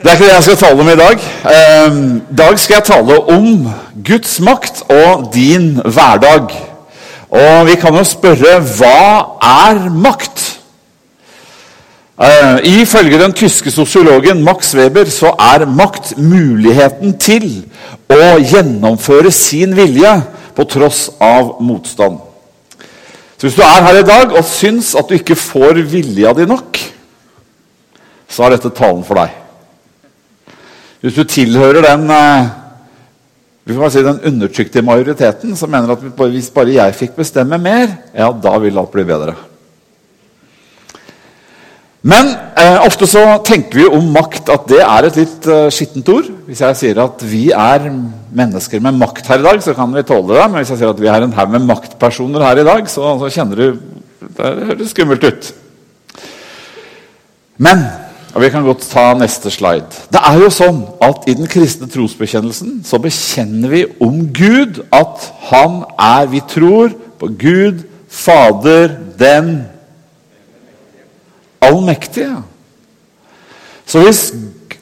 Det er ikke det jeg skal tale om i dag. Ehm, I dag skal jeg tale om Guds makt og din hverdag. Og vi kan jo spørre hva er makt? Uh, Ifølge den tyske sosiologen Max Weber så er makt muligheten til å gjennomføre sin vilje på tross av motstand. Så Hvis du er her i dag og syns at du ikke får vilja di nok, så er dette talen for deg. Hvis du tilhører den, får si, den undertrykte majoriteten som mener at hvis bare jeg fikk bestemme mer, ja, da vil alt bli bedre. Men eh, ofte så tenker vi om makt at det er et litt eh, skittent ord. Hvis jeg sier at vi er mennesker med makt her i dag, så kan vi tåle det. Men hvis jeg sier at vi er en haug med maktpersoner her i dag, så, så kjenner du Det høres skummelt ut. Men og Vi kan godt ta neste slide. Det er jo sånn at I den kristne trosbekjennelsen så bekjenner vi om Gud at han er Vi tror på Gud, Fader, den allmektige. Så hvis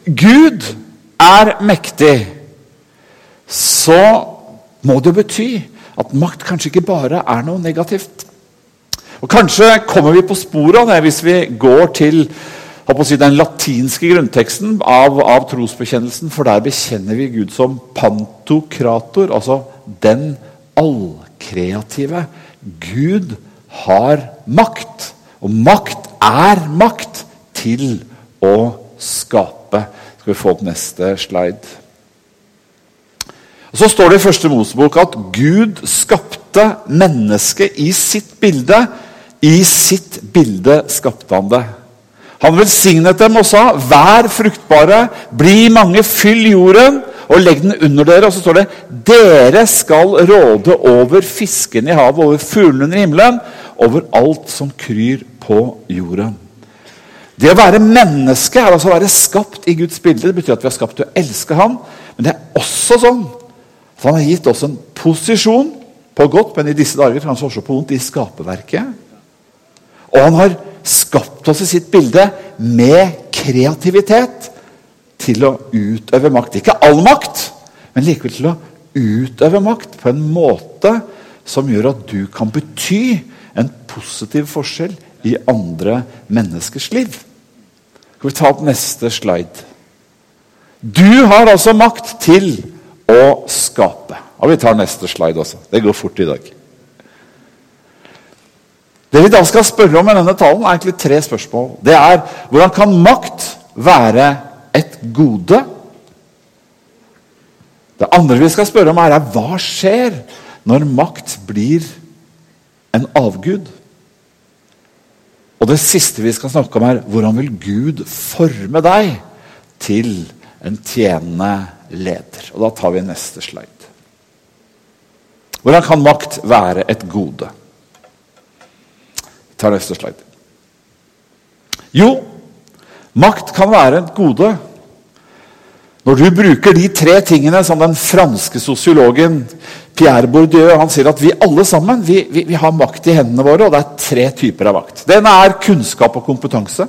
Gud er mektig, så må det bety at makt kanskje ikke bare er noe negativt. Og Kanskje kommer vi på sporet av det hvis vi går til si, den latinske grunnteksten av, av, trosbekjennelsen, for der bekjenner vi Gud som pantokrator, altså den allkreative. Gud har makt. Og makt er makt til å skape. Skal vi få opp neste slide? Så står det i første Mosebok at Gud skapte mennesket i sitt bilde. I sitt bilde skapte han det. Han velsignet dem og sa, 'Vær fruktbare, bli mange, fyll jorden' og legg den under dere. Og så står det dere skal råde over fiskene i havet, over fuglene under himmelen, over alt som kryr på jorden. Det å være menneske er altså å være skapt i Guds bilde. Det betyr at vi er skapt til å elske Ham. Men det er også sånn at Han har gitt oss en posisjon på godt, men i disse dager kanskje også på vondt, i skaperverket. Og han har skapt oss i sitt bilde med kreativitet til å utøve makt. Ikke all makt, men likevel til å utøve makt på en måte som gjør at du kan bety en positiv forskjell i andre menneskers liv. Skal vi ta opp neste slide? Du har altså makt til å skape. Og Vi tar neste slide også. Det går fort i dag. Det vi da skal spørre om i denne talen, er egentlig tre spørsmål. Det er hvordan kan makt være et gode? Det andre vi skal spørre om, er, er hva skjer når makt blir en avgud? Og det siste vi skal snakke om, er hvordan vil Gud forme deg til en tjenende leder? Og Da tar vi neste slide. Hvordan kan makt være et gode? Tar neste slide. Jo, makt kan være et gode når du bruker de tre tingene som den franske sosiologen Pierre Bourdieu han sier at vi alle sammen vi, vi, vi, har makt i hendene våre, og det er tre typer av makt. Den er kunnskap og kompetanse.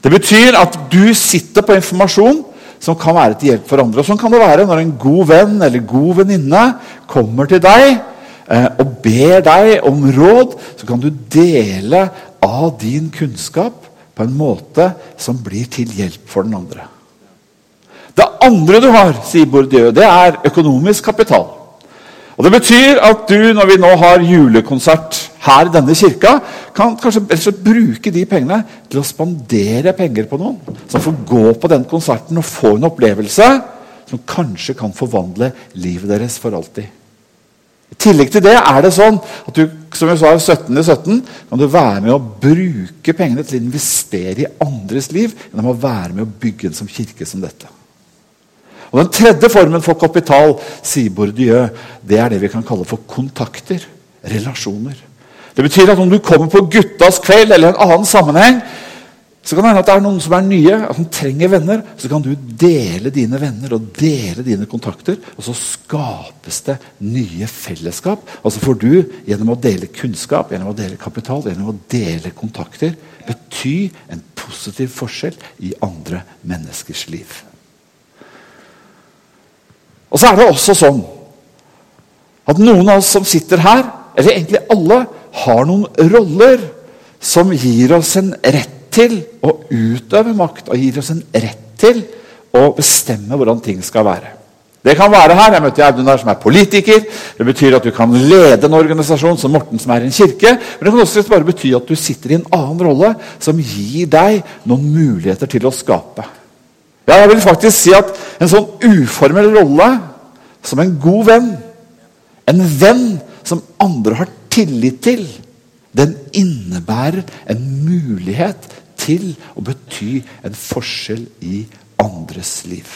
Det betyr at du sitter på informasjon som kan være til hjelp for andre. Og Sånn kan det være når en god venn eller god venninne kommer til deg og ber deg om råd. Så kan du dele av din kunnskap på en måte som blir til hjelp for den andre. Det andre du har, sier Bourdieu, det er økonomisk kapital. Og Det betyr at du, når vi nå har julekonsert her i denne kirka, kan kanskje bruke de pengene til å spandere penger på noen. Som får gå på den konserten og få en opplevelse som kanskje kan forvandle livet deres for alltid. I tillegg til det er det sånn at du som jeg sa, 17 i 17, kan du være med å bruke pengene til å investere i andres liv gjennom å være med å bygge en som kirke som dette. Og Den tredje formen for kapital sier Bourdieu, det er det vi kan kalle for kontakter. Relasjoner. Det betyr at om du kommer på guttas kveld eller en annen sammenheng, så kan det hende at det er noen som er nye, som trenger venner. Så kan du dele dine venner og dele dine kontakter, og så skapes det nye fellesskap. Og så får du, gjennom å dele kunnskap, gjennom å dele kapital, gjennom å dele kontakter, bety en positiv forskjell i andre menneskers liv. Og så er det også sånn at noen av oss som sitter her, eller egentlig alle, har noen roller som gir oss en rett til å utøve makt, og gir oss en rett til å bestemme hvordan ting skal være. Det kan være her. Jeg møtte Audun her som er politiker. Det betyr at du kan lede en organisasjon som Morten, som er en kirke. Men det kan også bare bety at du sitter i en annen rolle som gir deg noen muligheter til å skape. Ja, jeg vil faktisk si at en sånn uformel rolle som en god venn, en venn som andre har tillit til, den innebærer en mulighet til å bety en forskjell i andres liv.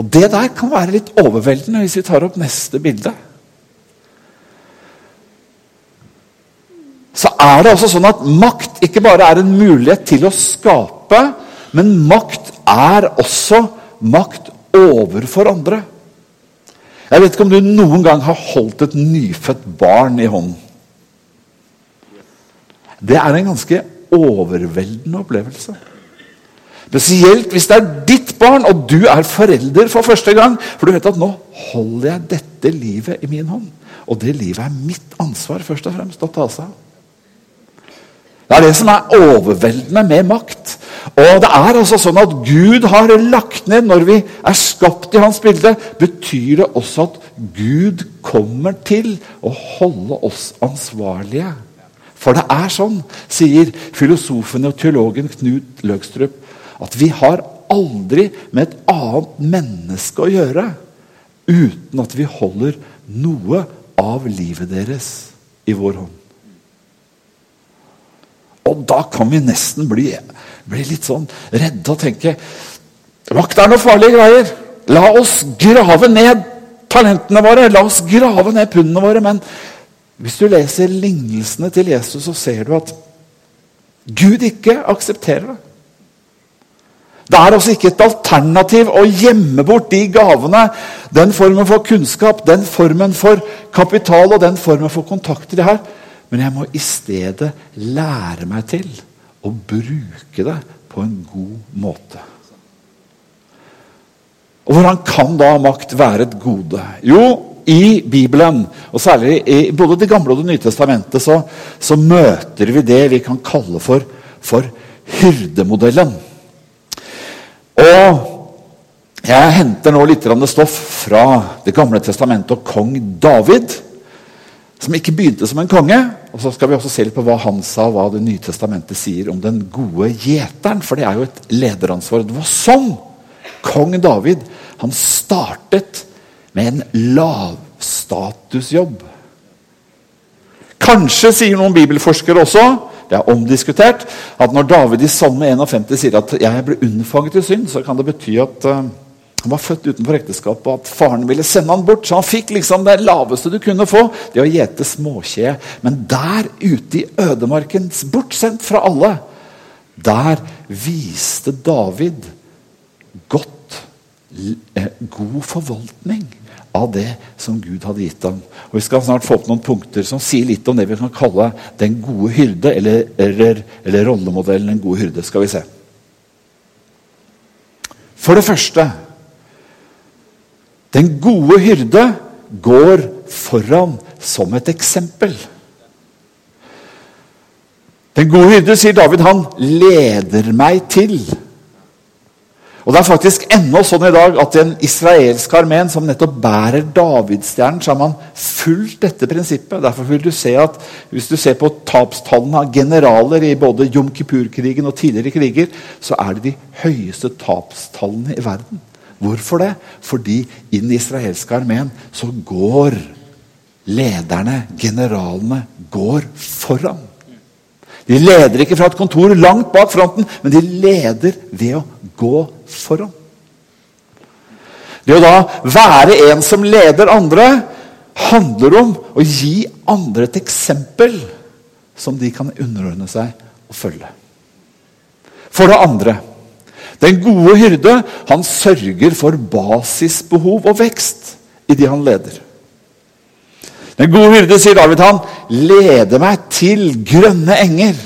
Og Det der kan være litt overveldende hvis vi tar opp neste bilde. Så er det også sånn at makt ikke bare er en mulighet til å skape, men makt er også makt overfor andre. Jeg vet ikke om du noen gang har holdt et nyfødt barn i hånden. Det er en ganske overveldende opplevelse. Spesielt hvis det er ditt barn, og du er forelder for første gang. For du vet at nå holder jeg dette livet i min hånd. Og det livet er mitt ansvar først og fremst å ta seg av. Det er det som er overveldende med makt. Og det er altså sånn at Gud har lagt ned Når vi er skapt i hans bilde, betyr det også at Gud kommer til å holde oss ansvarlige. For det er sånn, sier filosofen og teologen Knut Løgstrup, at vi har aldri med et annet menneske å gjøre uten at vi holder noe av livet deres i vår hånd. Og da kan vi nesten bli, bli litt sånn redde og tenke Makt er noe farlige greier. La oss grave ned talentene våre. La oss grave ned pundene våre. Men hvis du leser lignelsene til Jesus, så ser du at Gud ikke aksepterer det. Det er altså ikke et alternativ å gjemme bort de gavene, den formen for kunnskap, den formen for kapital og den formen for kontakter jeg har. Men jeg må i stedet lære meg til å bruke det på en god måte. Og Hvordan kan da makt være et gode? Jo, i Bibelen, og særlig i både Det gamle og Det nye testamentet, så, så møter vi det vi kan kalle for, for hyrdemodellen. Og jeg henter nå litt stoff fra Det gamle testamentet og kong David. Som ikke begynte som en konge. Og så skal vi også se litt på hva han sa, og hva Det nye testamentet sier om den gode gjeteren. For det er jo et lederansvar. Det var sånn kong David han startet med en lavstatusjobb. Kanskje, sier noen bibelforskere også, det er omdiskutert at når David i Salme 51 sier at 'jeg ble unnfanget i synd', så kan det bety at uh, han var født utenfor ekteskap, og at faren ville sende han bort. Så han fikk liksom det laveste du kunne få, det å gjete småkje. Men der ute i ødemarken, bortsendt fra alle, der viste David godt, eh, god forvaltning av det som Gud hadde gitt ham. Og Vi skal snart få opp noen punkter som sier litt om det vi kan kalle den gode hyrde, eller, eller, eller rollemodellen den gode hyrde. skal vi se. For det første Den gode hyrde går foran som et eksempel. Den gode hyrde, sier David, han leder meg til og Det er faktisk ennå sånn i dag at den israelske armeen som nettopp bærer davidsstjernen, så har man fulgt dette prinsippet. Derfor vil du se at Hvis du ser på tapstallene av generaler i både Jom Kippur-krigen og tidligere kriger, så er det de høyeste tapstallene i verden. Hvorfor det? Fordi i den israelske armeen så går lederne, generalene, går foran. De leder ikke fra et kontor langt bak fronten, men de leder ved å gå foran. Det å da være en som leder andre, handler om å gi andre et eksempel som de kan underordne seg og følge. For det andre den gode hyrde han sørger for basisbehov og vekst i de han leder. Den gode hyrde, sier David, han leder meg til grønne enger.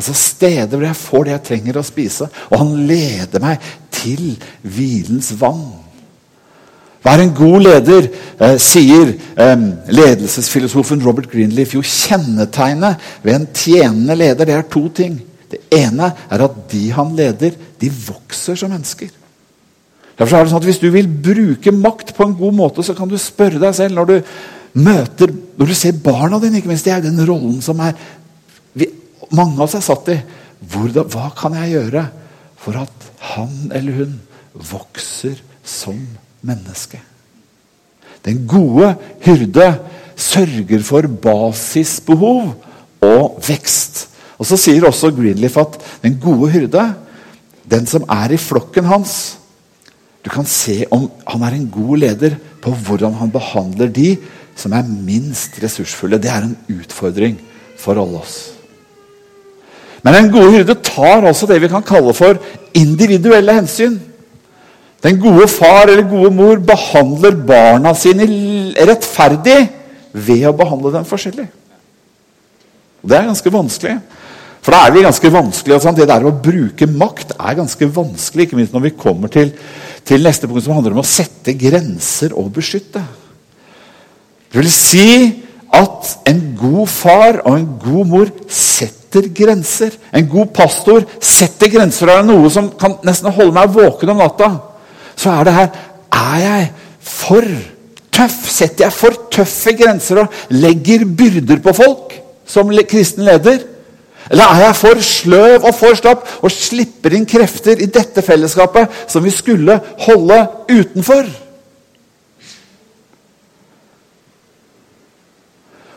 Altså steder hvor jeg får det jeg trenger å spise. Og han leder meg til hvilens vann. Vær en god leder, eh, sier eh, ledelsesfilosofen Robert Greenleaf. Jo, kjennetegnet ved en tjenende leder det er to ting. Det ene er at de han leder, de vokser som mennesker. Derfor er det sånn at Hvis du vil bruke makt på en god måte, så kan du spørre deg selv når du møter, når du ser barna dine ikke minst, Det er den rollen som er, mange av oss er satt i. Hvordan, hva kan jeg gjøre for at han eller hun vokser som menneske? Den gode hyrde sørger for basisbehov og vekst. Og Så sier også Greenleaf at den gode hyrde, den som er i flokken hans, du kan se om han er en god leder på hvordan han behandler de som er minst ressursfulle. Det er en utfordring for alle oss. Men en gode hyrde tar også det vi kan kalle for individuelle hensyn. Den gode far eller gode mor behandler barna sine rettferdig ved å behandle dem forskjellig. Og Det er ganske vanskelig. For da er vi ganske vanskelig, Sånn. Det der å bruke makt er ganske vanskelig, ikke minst når vi kommer til, til neste punkt, som handler om å sette grenser og beskytte. Det vil si at en god far og en god mor setter grenser. En god pastor setter grenser. Det er noe som kan nesten holde meg våken om natta. Så er det her Er jeg for tøff? Setter jeg for tøffe grenser og legger byrder på folk som kristen leder? Eller er jeg for sløv og for slapp og slipper inn krefter i dette fellesskapet som vi skulle holde utenfor?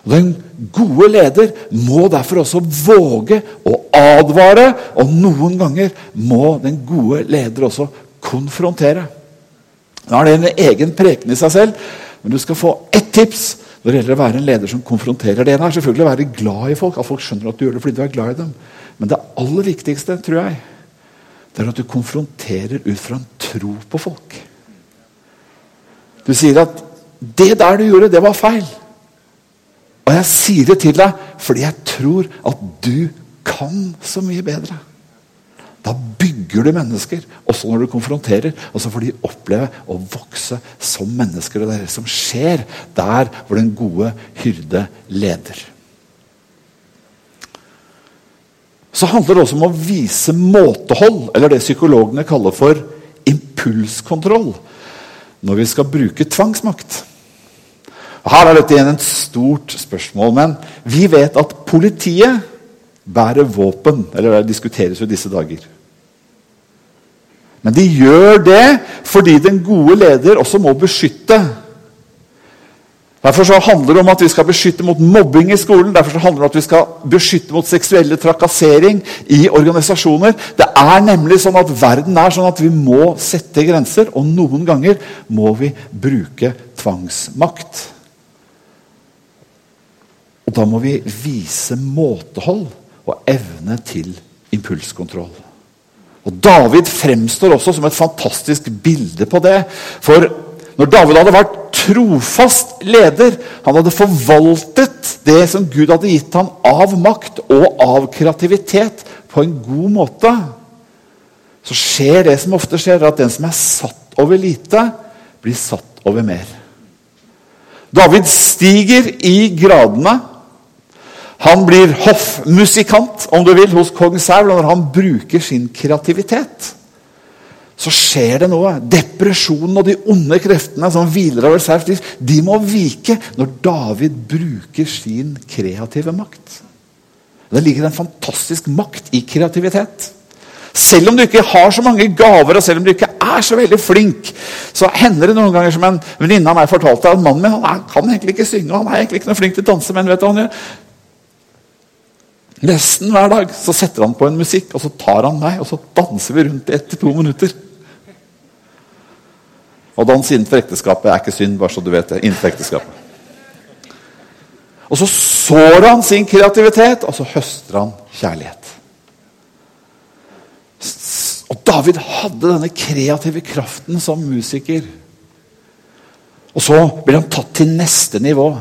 Den gode leder må derfor også våge å advare, og noen ganger må den gode leder også konfrontere. Nå er det en egen preken i seg selv, men du skal få ett tips når det gjelder å være en leder som konfronterer. Det ene er selvfølgelig å være glad i folk, at folk skjønner at du gjør det fordi du er glad i dem. Men det aller viktigste, tror jeg, det er at du konfronterer ut fra en tro på folk. Du sier at 'det der du gjorde, det var feil'. Og jeg sier det til deg fordi jeg tror at du kan så mye bedre. Da bygger du mennesker, også når du konfronterer. Og så får de oppleve å vokse som mennesker. Og det er det som skjer der hvor den gode hyrde leder. Så handler det også om å vise måtehold, eller det psykologene kaller for impulskontroll, når vi skal bruke tvangsmakt. Her er dette igjen et stort spørsmål, men vi vet at politiet bærer våpen. Eller det diskuteres jo disse dager. Men de gjør det fordi den gode leder også må beskytte. Derfor så handler det om at vi skal beskytte mot mobbing i skolen. Derfor så handler det om at vi skal beskytte mot seksuelle trakassering i organisasjoner. Det er nemlig sånn at Verden er sånn at vi må sette grenser, og noen ganger må vi bruke tvangsmakt. Og da må vi vise måtehold og evne til impulskontroll. Og David fremstår også som et fantastisk bilde på det. For når David hadde vært trofast leder, han hadde forvaltet det som Gud hadde gitt ham av makt og av kreativitet, på en god måte, så skjer det som ofte skjer, at den som er satt over lite, blir satt over mer. David stiger i gradene han blir hoffmusikant om du vil, hos kong Saul. Og når han bruker sin kreativitet, så skjer det noe. Depresjonen og de onde kreftene som hviler over Sauls de må vike når David bruker sin kreative makt. Det ligger en fantastisk makt i kreativitet. Selv om du ikke har så mange gaver, og selv om du ikke er så veldig flink, så hender det noen ganger som en venninne av meg fortalte at mannen min han kan egentlig ikke synge. han er egentlig ikke noe flink til å danse, men vet du hva han gjør? Nesten hver dag så setter han på en musikk, og så tar han meg, og så danser vi rundt i ett til to minutter. Og dans innenfor ekteskapet er ikke synd, bare så du vet det. innenfor ekteskapet. Og så sår han sin kreativitet, og så høster han kjærlighet. Og David hadde denne kreative kraften som musiker. Og så blir han tatt til neste nivå.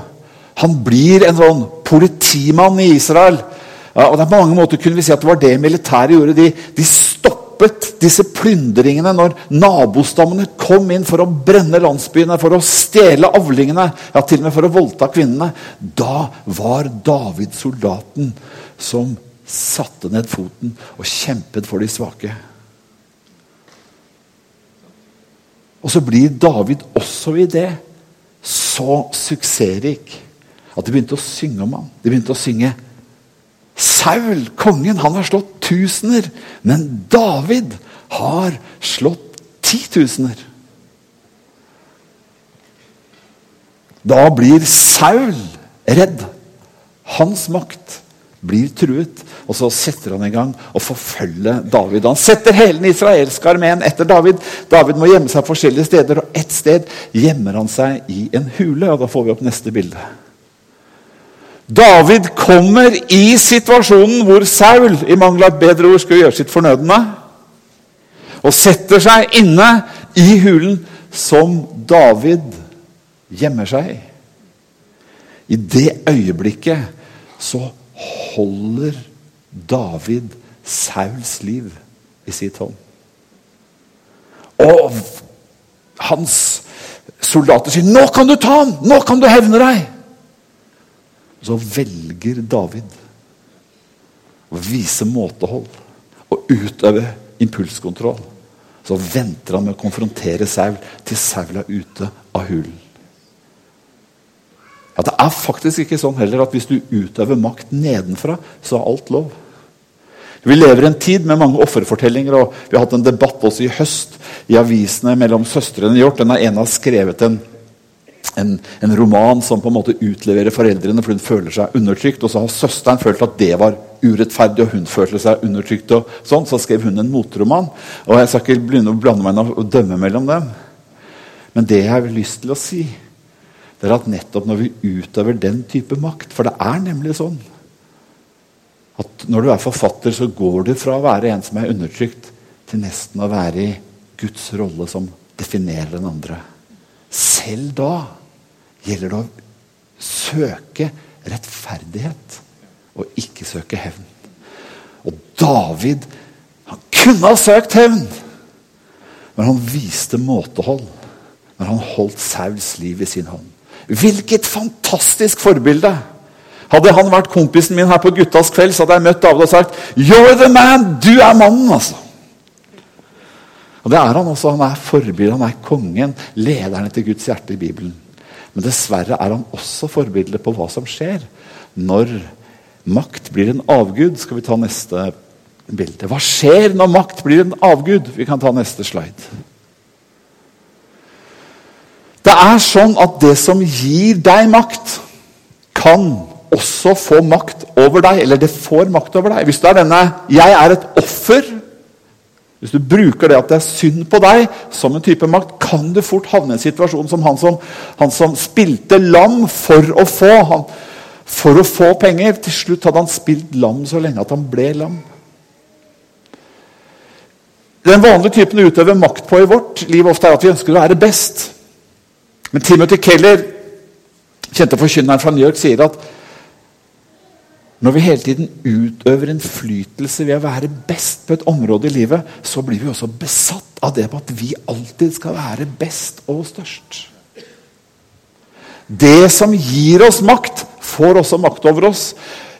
Han blir en sånn politimann i Israel Og det er mange måter kunne vi si at det var det militæret gjorde. De, de stoppet disse plyndringene når nabostammene kom inn for å brenne landsbyene, for å stjele avlingene, ja, til og med for å voldta kvinnene. Da var David soldaten som satte ned foten og kjempet for de svake. Og så blir David også i det så suksessrik at de begynte å synge om ham. De begynte å synge Saul, kongen, han har slått tusener. Men David har slått titusener. Da blir Saul redd. Hans makt blir truet. Og så setter han i gang å forfølge David. Han setter hele den israelske armeen etter David. David må gjemme seg forskjellige steder, og ett sted gjemmer han seg i en hule. og Da får vi opp neste bilde. David kommer i situasjonen hvor Saul i mangel av bedre ord skulle gjøre sitt fornødne, og setter seg inne i hulen som David gjemmer seg i. I det øyeblikket så holder David Sauls liv i sitt hånd. Og hans soldater sier 'Nå kan du ta ham! Nå kan du hevne deg!' Så velger David å vise måtehold og utøve impulskontroll. Så venter han med å konfrontere Saul til Saul er ute av hulen. Ja, Det er faktisk ikke sånn heller at hvis du utøver makt nedenfra, så er alt lov. Vi lever i en tid med mange offerfortellinger, og vi har hatt en debatt også i høst i avisene mellom søstrene Hjort. Den har skrevet en, en, en, roman som på en måte utleverer foreldrene fordi hun føler seg undertrykt. Og så har søsteren følt at det var urettferdig, og hun følte seg undertrykt. og sånn, Så skrev hun en motroman. og Jeg skal ikke begynne å blande meg inn og dømme mellom dem. Men det jeg har lyst til å si, det er at nettopp når vi utøver den type makt For det er nemlig sånn at når du er forfatter, så går du fra å være en som er undertrykt, til nesten å være i Guds rolle som definerer den andre. Selv da gjelder det å søke rettferdighet og ikke søke hevn. Og David han kunne ha søkt hevn, men han viste måtehold når han holdt Sauls liv i sin hånd. Hvilket fantastisk forbilde! Hadde han vært kompisen min her på guttas kveld, så hadde jeg møtt David og sagt You're the man! Du er mannen, altså! Og Det er han også. Han er forbildet, han er kongen, lederen til Guds hjerte i Bibelen. Men dessverre er han også forbilde på hva som skjer når makt blir en avgud. Skal vi ta neste bilde. Hva skjer når makt blir en avgud? Vi kan ta neste slide. Det er sånn at det som gir deg makt, kan også få makt over deg. Eller det får makt over deg. Hvis du er denne 'jeg er et offer' Hvis du bruker det at det er synd på deg som en type makt, kan du fort havne i en situasjon som han som, han som spilte lam for å få han, for å få penger. Til slutt hadde han spilt lam så lenge at han ble lam. Den vanlige typen å utøve makt på i vårt liv ofte er at vi ønsker å være best. Men Timothy Keller, kjente forkynneren fra New York, sier at når vi hele tiden utøver innflytelse ved å være best på et område i livet, så blir vi også besatt av det på at vi alltid skal være best og størst. Det som gir oss makt, får også makt over oss.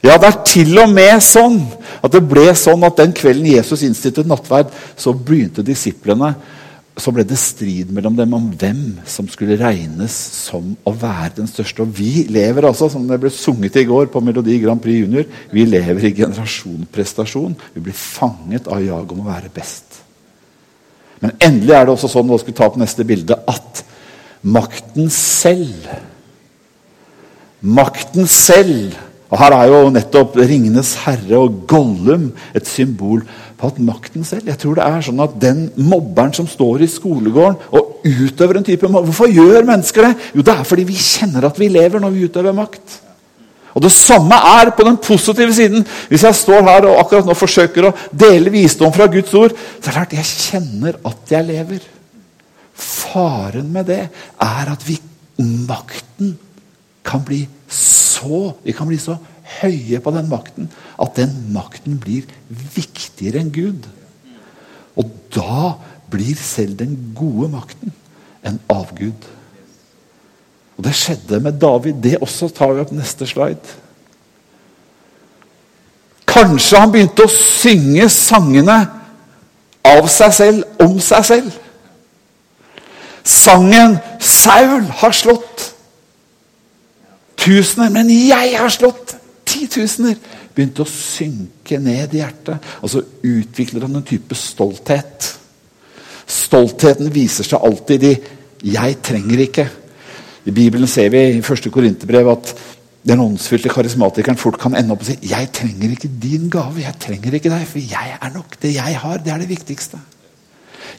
Ja, det er til og med sånn at det ble sånn at den kvelden Jesus innstilte nattverd, så begynte disiplene så ble det strid mellom dem om hvem som skulle regnes som å være den største. Og vi lever altså, som det ble sunget i går på Melodi Grand Prix Junior, vi lever i generasjonprestasjon. Vi blir fanget av jaget om å være best. Men endelig er det også sånn, nå skal vi ta opp neste bilde, at makten selv Makten selv og Her er jo nettopp 'Ringenes herre' og Gollum et symbol på at makten selv Jeg tror det er sånn at den mobberen som står i skolegården og utøver en type makt Hvorfor gjør mennesker det? Jo, det er fordi vi kjenner at vi lever når vi utøver makt. Og Det samme er på den positive siden. Hvis jeg står her og akkurat nå forsøker å dele visdom fra Guds ord, så er det klart jeg kjenner at jeg lever. Faren med det er at vi, makten kan bli så Vi kan bli så høye på den makten at den makten blir viktigere enn Gud. Og da blir selv den gode makten en avgud. Og Det skjedde med David. Det også tar vi opp neste slide. Kanskje han begynte å synge sangene av seg selv, om seg selv. Sangen 'Saul har slått tusener, men jeg har slått titusener', begynte å synke ned i hjertet. Og så utvikler han en type stolthet. Stoltheten viser seg alltid i 'jeg trenger ikke'. I Bibelen ser vi i første Korinterbrev at den åndsfylte karismatikeren fort kan ende opp og si 'Jeg trenger ikke din gave, jeg trenger ikke deg, for jeg er nok. Det jeg har, det er det viktigste'.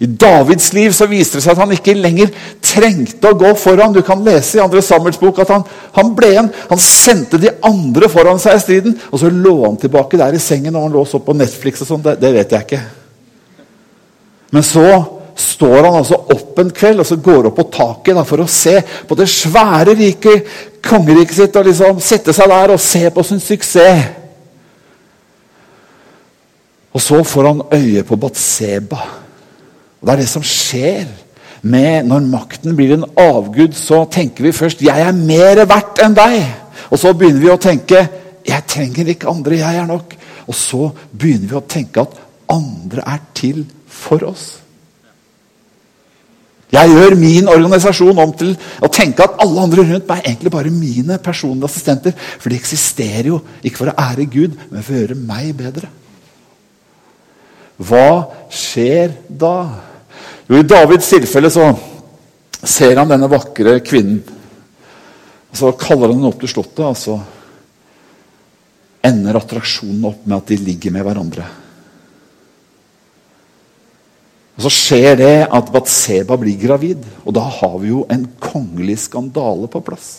I Davids liv så viste det seg at han ikke lenger trengte å gå foran. Du kan lese i andre Samuels bok at han, han ble en. Han sendte de andre foran seg i striden, og så lå han tilbake der i sengen og han lå så på Netflix og sånn. Det, det vet jeg ikke. Men så står han altså opp en kveld og så går opp på taket da, for å se på det svære riket, kongeriket sitt, og liksom sette seg der og se på sin suksess. Og så får han øye på Batseba. Og Det er det som skjer med når makten blir en avgud. Så tenker vi først 'jeg er mer verdt enn deg'. Og så begynner vi å tenke 'jeg trenger ikke andre, jeg er nok'. Og så begynner vi å tenke at andre er til for oss. Jeg gjør min organisasjon om til å tenke at alle andre rundt meg er egentlig bare mine personlige assistenter. For de eksisterer jo ikke for å ære Gud, men for å gjøre meg bedre. Hva skjer da? Jo, I Davids tilfelle så ser han denne vakre kvinnen. Og Så kaller han henne opp til slottet, og så ender attraksjonen opp med at de ligger med hverandre. Og Så skjer det at Batseba blir gravid, og da har vi jo en kongelig skandale på plass.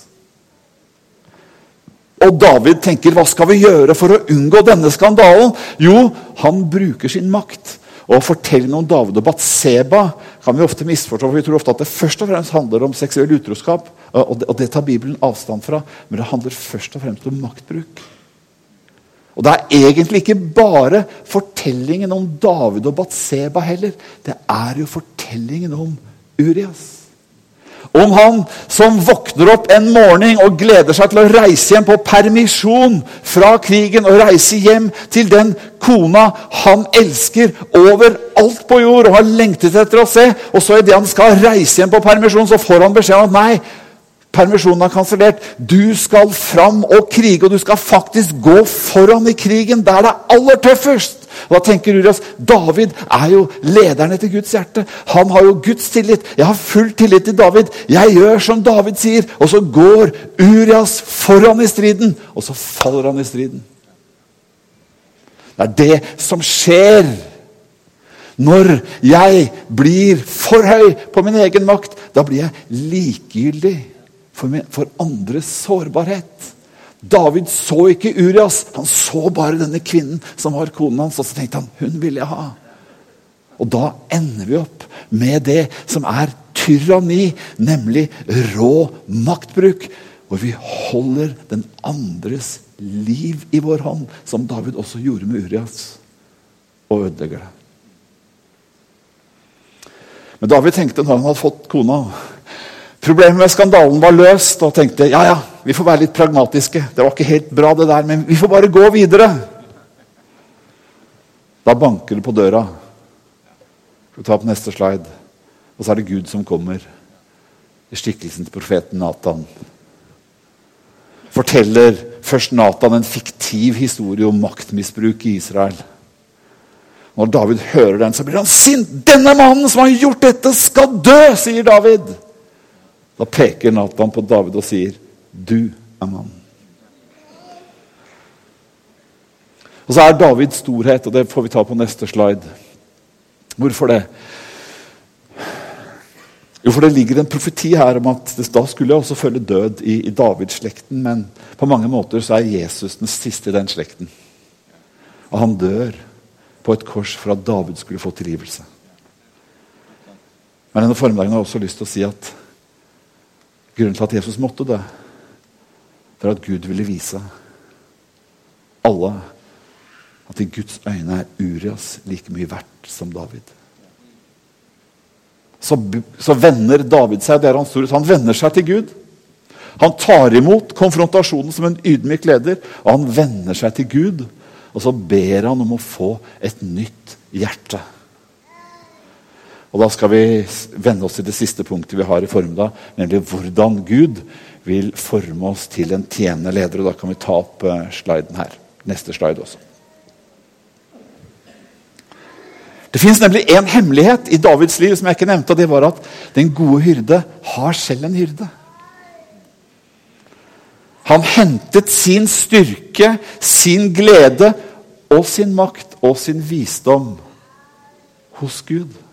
Og David tenker hva skal vi gjøre for å unngå denne skandalen? Jo, han bruker sin makt. Og Fortellingen om David og Batseba kan vi ofte misforstå. for Vi tror ofte at det først og fremst handler om seksuell utroskap. Og det, og det tar Bibelen avstand fra. Men det handler først og fremst om maktbruk. Og Det er egentlig ikke bare fortellingen om David og Batseba heller. Det er jo fortellingen om Urias. Om han som våkner opp en morgen og gleder seg til å reise hjem på permisjon fra krigen og reise hjem til den kona han elsker over alt på jord og har lengtet etter å se. Og så idet han skal reise hjem på permisjon, så får han beskjed om at nei, Permisjonen er kansellert. Du skal fram og krige, og du skal faktisk gå foran i krigen der det er aller tøffest. Da tenker Urias David er jo lederen etter Guds hjerte. Han har jo Guds tillit. Jeg har full tillit til David. Jeg gjør som David sier. Og så går Urias foran i striden, og så faller han i striden. Det er det som skjer når jeg blir for høy på min egen makt. Da blir jeg likegyldig for, for andres sårbarhet. David så ikke Urias, han så bare denne kvinnen som var konen hans. Og så tenkte han hun vil jeg ha. Og da ender vi opp med det som er tyranni, nemlig rå maktbruk. Hvor vi holder den andres liv i vår hånd, som David også gjorde med Urias, og ødelegger det. Men David tenkte når han hadde fått kona Problemet med skandalen var løst, og tenkte ja, ja, vi får være litt pragmatiske. Det var ikke helt bra, det der, men vi får bare gå videre. Da banker det på døra. Vi tar på neste slide. Og så er det Gud som kommer i skikkelsen til profeten Natan. Forteller først Natan en fiktiv historie om maktmisbruk i Israel. Når David hører den, så blir han sint. 'Denne mannen som har gjort dette, skal dø!' sier David. Da peker Nathan på David og sier, 'Du er mannen'. Og så er Davids storhet, og det får vi ta på neste slide. Hvorfor det? Jo, for Det ligger en profeti her om at da skulle jeg også følge død i, i Davids-slekten. Men på mange måter så er Jesus den siste i den slekten. Og han dør på et kors for at David skulle få tilgivelse. Men denne formiddagen har jeg også lyst til å si at Grunnen til at Jesus måtte dø, for at Gud ville vise alle at i Guds øyne er Urias like mye verdt som David. Så, så vender David seg det er hans ord, han vender seg til Gud. Han tar imot konfrontasjonen som en ydmyk leder, og han vender seg til Gud. Og så ber han om å få et nytt hjerte. Og Da skal vi vende oss til det siste punktet vi har i formiddag, nemlig hvordan Gud vil forme oss til en tjenende leder. og Da kan vi ta opp uh, sliden her. Neste slide også. Det fins nemlig en hemmelighet i Davids liv som jeg ikke nevnte. og Det var at den gode hyrde har selv en hyrde. Han hentet sin styrke, sin glede og sin makt og sin visdom hos Gud.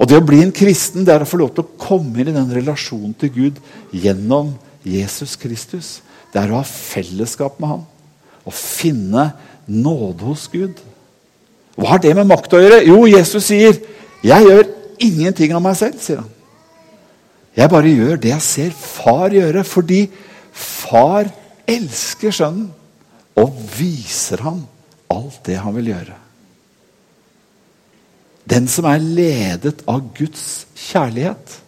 Og Det å bli en kristen det er å få lov til å komme inn i den relasjonen til Gud gjennom Jesus Kristus. Det er å ha fellesskap med ham. Å finne nåde hos Gud. Hva har det med makt å gjøre? Jo, Jesus sier, 'Jeg gjør ingenting av meg selv', sier han. Jeg bare gjør det jeg ser far gjøre, fordi far elsker sønnen og viser ham alt det han vil gjøre. Den som er ledet av Guds kjærlighet,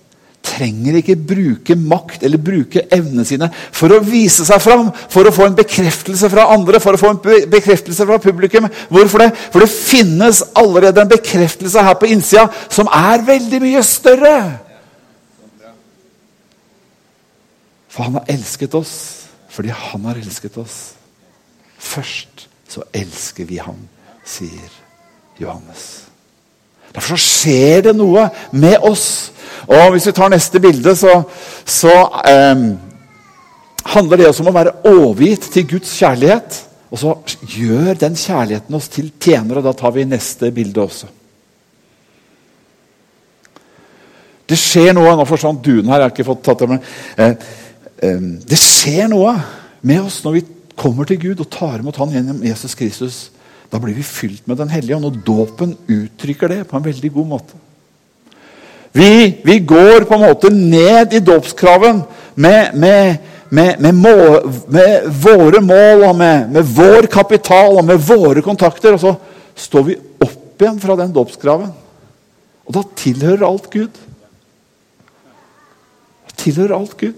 trenger ikke bruke makt eller bruke evnene sine for å vise seg fram, for å få en bekreftelse fra andre, for å få en bekreftelse fra publikum. Hvorfor det? For det finnes allerede en bekreftelse her på innsida som er veldig mye større. For han har elsket oss fordi han har elsket oss. Først så elsker vi ham, sier Johannes. Derfor så skjer det noe med oss. Og Hvis vi tar neste bilde, så, så eh, handler det også om å være overgitt til Guds kjærlighet. Og så gjør den kjærligheten oss til tjenere. Da tar vi neste bilde også. Det skjer noe Nå forsvant duen her. jeg har ikke fått tatt det med. Eh, eh, det skjer noe med oss når vi kommer til Gud og tar imot Han gjennom Jesus Kristus. Da blir vi fylt med Den hellige ånd, og dåpen uttrykker det på en veldig god måte. Vi, vi går på en måte ned i dåpskraven med, med, med, med, våre mål og med, vår kapital og med våre kontakter. Og så står vi opp igjen fra den dåpskraven. Og da tilhører alt Gud. Da tilhører alt Gud.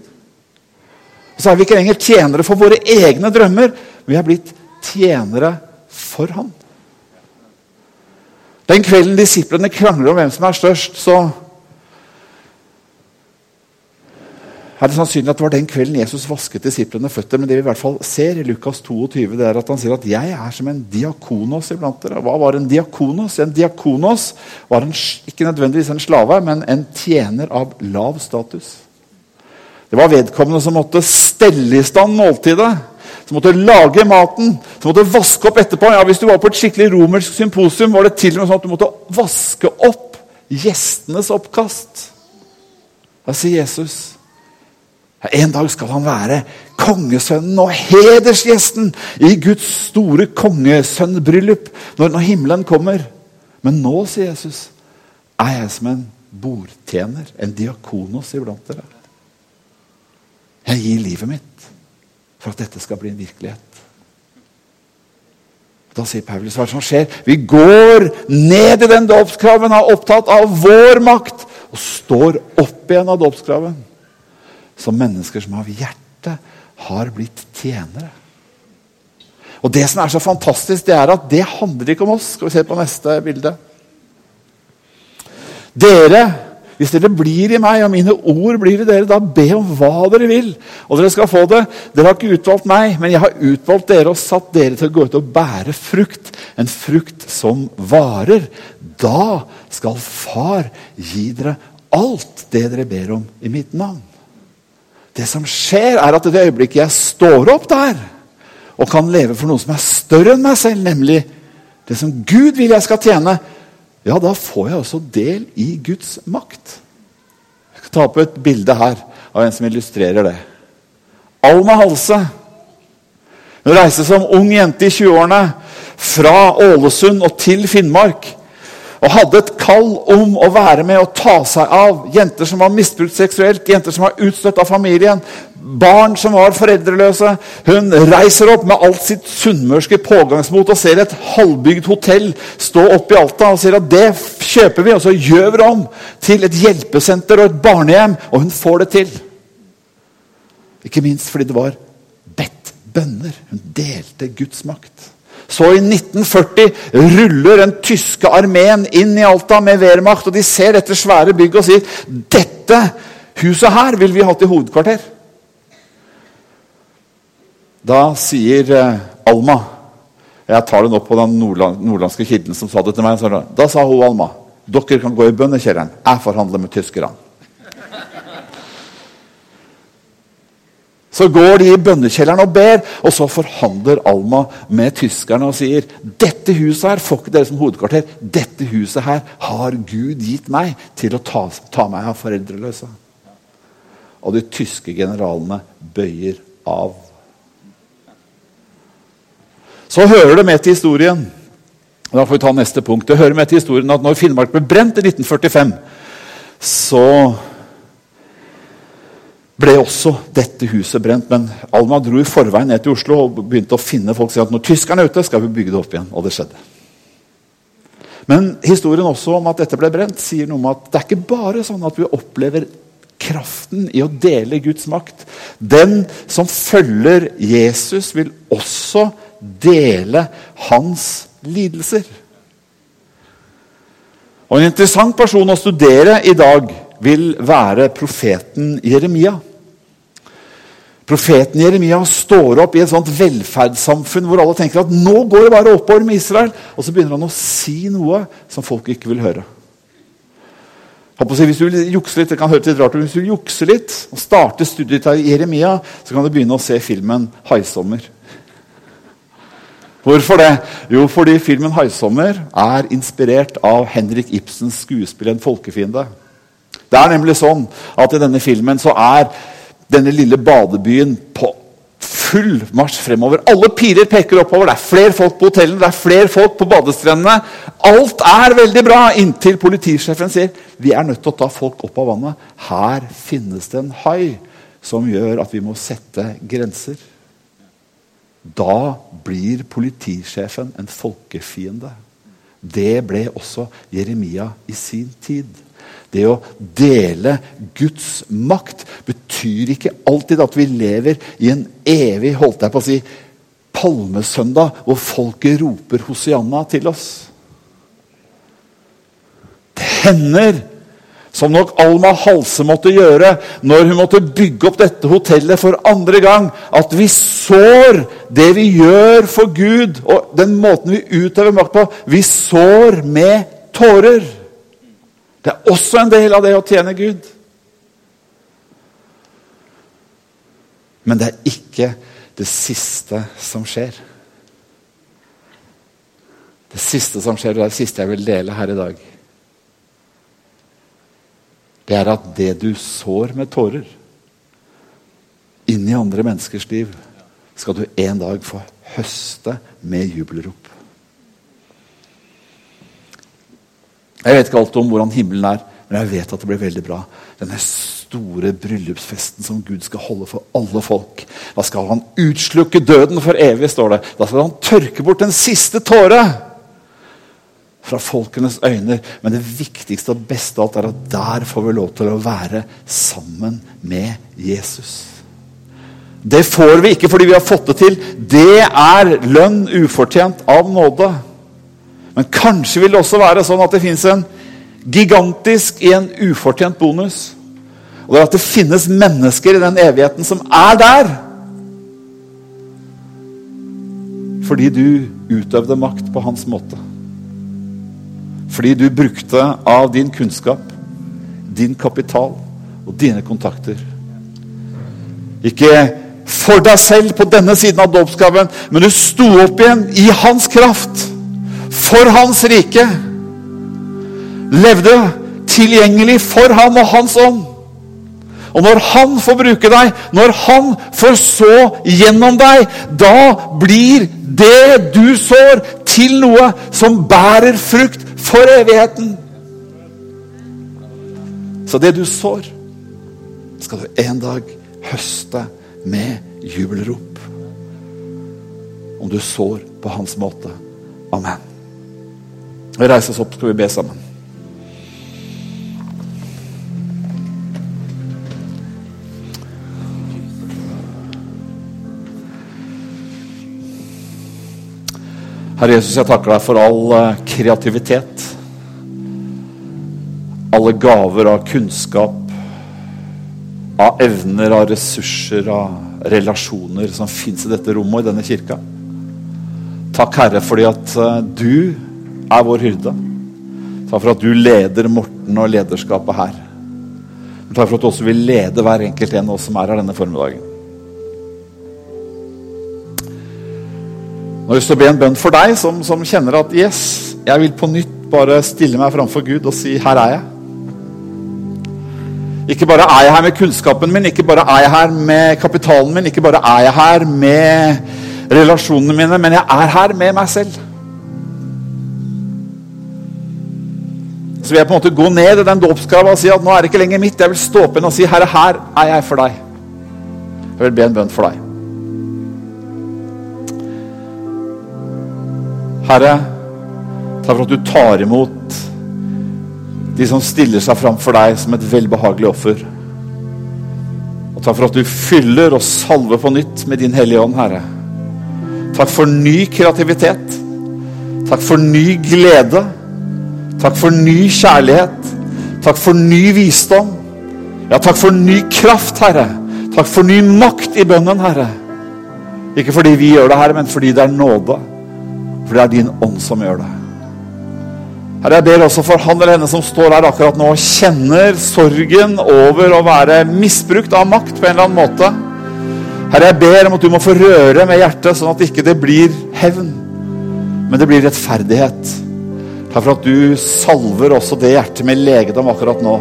Og Så er vi ikke lenger tjenere for våre egne drømmer. Vi er blitt tjenere for ham. Den kvelden disiplene krangler om hvem som er størst, så er det sannsynlig at det var den kvelden Jesus vasket disiplene føtter. Men det vi i hvert fall ser i Lukas 22, det er at han sier at 'jeg er som en diakonos iblant dere'. Hva var en diakonos? En diakonos var en, ikke nødvendigvis en slave, men en tjener av lav status. Det var vedkommende som måtte stelle i stand måltidet som måtte lage maten, som måtte vaske opp etterpå. Ja, Hvis du var på et skikkelig romersk symposium, var det til og med sånn at du måtte vaske opp gjestenes oppkast. Da sier Jesus en dag skal han være kongesønnen og hedersgjesten i Guds store kongesønnbryllup når, når himmelen kommer. Men nå, sier Jesus, er jeg som en bordtjener, en diakonos iblant dere. Jeg gir livet mitt for at dette skal bli en virkelighet. Da sier Paulus hva som skjer. Vi går ned i den dåpskraven, er opptatt av vår makt, og står opp igjen av dåpskraven. Som mennesker som av hjerte har blitt tjenere. Og Det som er så fantastisk, det er at det handler ikke om oss. Skal vi se på neste bilde. Dere hvis dere blir i meg, og mine ord blir i dere, da be om hva dere vil, og dere skal få det. Dere har ikke utvalgt meg, men jeg har utvalgt dere og satt dere til å gå ut og bære frukt. En frukt som varer. Da skal Far gi dere alt det dere ber om i mitt navn. Det som skjer, er at i det øyeblikket jeg står opp der og kan leve for noe som er større enn meg selv, nemlig det som Gud vil jeg skal tjene, ja, da får jeg også del i Guds makt. Jeg skal ta opp et bilde her av en som illustrerer det. Alma Halse. Hun reiste som ung jente i 20-årene fra Ålesund og til Finnmark. Og hadde et kall om å være med og ta seg av jenter som var misbrukt seksuelt, jenter som var utstøtt av familien, barn som var foreldreløse. Hun reiser opp med alt sitt sunnmørske pågangsmot og ser et halvbygd hotell stå oppe i Alta og sier at det kjøper vi, og så gjør vi det om til et hjelpesenter og et barnehjem. Og hun får det til. Ikke minst fordi det var bedt bønner. Hun delte Guds makt. Så i 1940 ruller den tyske armeen inn i Alta med Wehrmacht. Og de ser dette svære bygget og sier dette huset her vil vi ha til hovedkvarter. Da sier eh, Alma Jeg tar den opp på den nordland, nordlandske kilden som sa det til meg. Da sa hun Alma dere kan gå i bønnekjelleren. Jeg forhandler med tyskerne. Så går de i bønnekjelleren og ber, og så forhandler Alma med tyskerne og sier dette huset her får ikke dere som hovedkvarter. Dette huset her har Gud gitt meg til å ta, ta meg av foreldreløse. Og de tyske generalene bøyer av. Så hører det med til historien da får vi ta neste punkt. Det hører med til historien at når Finnmark ble brent i 1945, så ble også dette huset brent. Men Alma dro i forveien ned til Oslo og begynte å finne folk Og si at når tyskerne er ute, skal vi bygge det opp igjen. Og det skjedde. Men historien også om at dette ble brent, sier noe om at det er ikke bare sånn at vi opplever kraften i å dele Guds makt. Den som følger Jesus, vil også dele hans lidelser. Og En interessant person å studere i dag vil være profeten Jeremia. Profeten Jeremia står opp i et sånt velferdssamfunn hvor alle tenker at nå går det bare oppover med Israel. Og så begynner han å si noe som folk ikke vil høre. Hvis du vil jukse litt, det kan høres litt rart hvis du vil jukse litt og starte studiet av Jeremia, så kan du begynne å se filmen 'Haisommer'. Hvorfor det? Jo, fordi filmen 'Haisommer' er inspirert av Henrik Ibsens skuespill 'En folkefiende'. Det er nemlig sånn at i denne filmen så er denne lille badebyen på full marsj fremover. Alle piler peker oppover. Det er flere folk på hotellene, det er flere folk på badestrendene. Alt er veldig bra, inntil politisjefen sier vi er nødt til å ta folk opp av vannet. Her finnes det en hai som gjør at vi må sette grenser. Da blir politisjefen en folkefiende. Det ble også Jeremia i sin tid. Det å dele Guds makt betyr ikke alltid at vi lever i en evig holdt jeg på å si, palmesøndag hvor folket roper Hosianna til oss. Det hender, som nok Alma Halse måtte gjøre når hun måtte bygge opp dette hotellet for andre gang, at vi sår det vi gjør for Gud, og den måten vi utøver makt på. Vi sår med tårer. Det er også en del av det å tjene Gud. Men det er ikke det siste som skjer. Det siste som skjer, og det det siste jeg vil dele her i dag, det er at det du sår med tårer inn i andre menneskers liv, skal du en dag få høste med jubelrop. Jeg vet ikke alt om hvordan himmelen er, men jeg vet at det blir veldig bra. Denne store bryllupsfesten som Gud skal holde for alle folk. Da skal han utslukke døden for evig, står det. Da skal han tørke bort den siste tåre fra folkenes øyne. Men det viktigste og beste av alt er at der får vi lov til å være sammen med Jesus. Det får vi ikke fordi vi har fått det til. Det er lønn ufortjent av nåde. Men kanskje vil det også være sånn at det fins en gigantisk en ufortjent bonus. Og det er at det finnes mennesker i den evigheten som er der. Fordi du utøvde makt på hans måte. Fordi du brukte av din kunnskap, din kapital og dine kontakter. Ikke for deg selv på denne siden av dåpsgaven, men du sto opp igjen i hans kraft for hans rike. Levde tilgjengelig for ham og hans ånd. Og når han får bruke deg, når han får så gjennom deg, da blir det du sår, til noe som bærer frukt for evigheten. Så det du sår, skal du en dag høste med jubelrop. Om du sår på hans måte. Amen. Vi reiser oss opp, skal vi be sammen. Herre Jesus, jeg takker deg for all eh, kreativitet. Alle gaver av kunnskap, av evner, av ressurser, av relasjoner som fins i dette rommet og i denne kirka. Takk, Herre, fordi at eh, du er vår hyrde. Takk for at du leder Morten og lederskapet her. Takk for at du også vil lede hver enkelt en av oss som er her denne formiddagen. Nå har jeg lyst til å be en bønn for deg som, som, kjenner at yes, jeg vil på nytt bare stille meg framfor Gud og si her er jeg. Ikke bare er jeg her med kunnskapen min, ikke bare er jeg her med kapitalen min, ikke bare er jeg her med relasjonene mine, men jeg er her med meg selv. Så vil jeg på en måte gå ned i den dåpsgrava og si at nå er det ikke lenger mitt. Jeg vil stå opp igjen og si herre, her er jeg for deg. Jeg vil be en bønn for deg. Herre, takk for at du tar imot de som stiller seg fram for deg som et velbehagelig offer. Og takk for at du fyller og salver på nytt med din Hellige Ånd, Herre. Takk for ny kreativitet. Takk for ny glede. Takk for ny kjærlighet. Takk for ny visdom. Ja, takk for ny kraft, Herre. Takk for ny makt i bønnen, Herre. Ikke fordi vi gjør det, Herre, men fordi det er nåde. For det er din ånd som gjør det. Herre, jeg ber også for han eller henne som står her akkurat nå og kjenner sorgen over å være misbrukt av makt på en eller annen måte. Herre, jeg ber om at du må få røre med hjertet, sånn at ikke det blir hevn, men det blir rettferdighet. Takk for at du salver også det hjertet med legedom akkurat nå,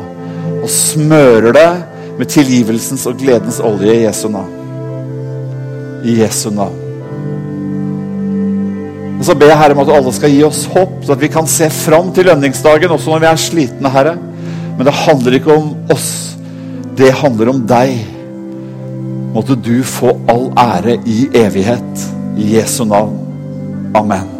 og smører det med tilgivelsens og gledens olje i Jesu navn. I Jesu navn. Og så ber jeg Herre om at alle skal gi oss håp, så at vi kan se fram til lønningsdagen også når vi er slitne, Herre. Men det handler ikke om oss. Det handler om deg. Måtte du få all ære i evighet. I Jesu navn. Amen.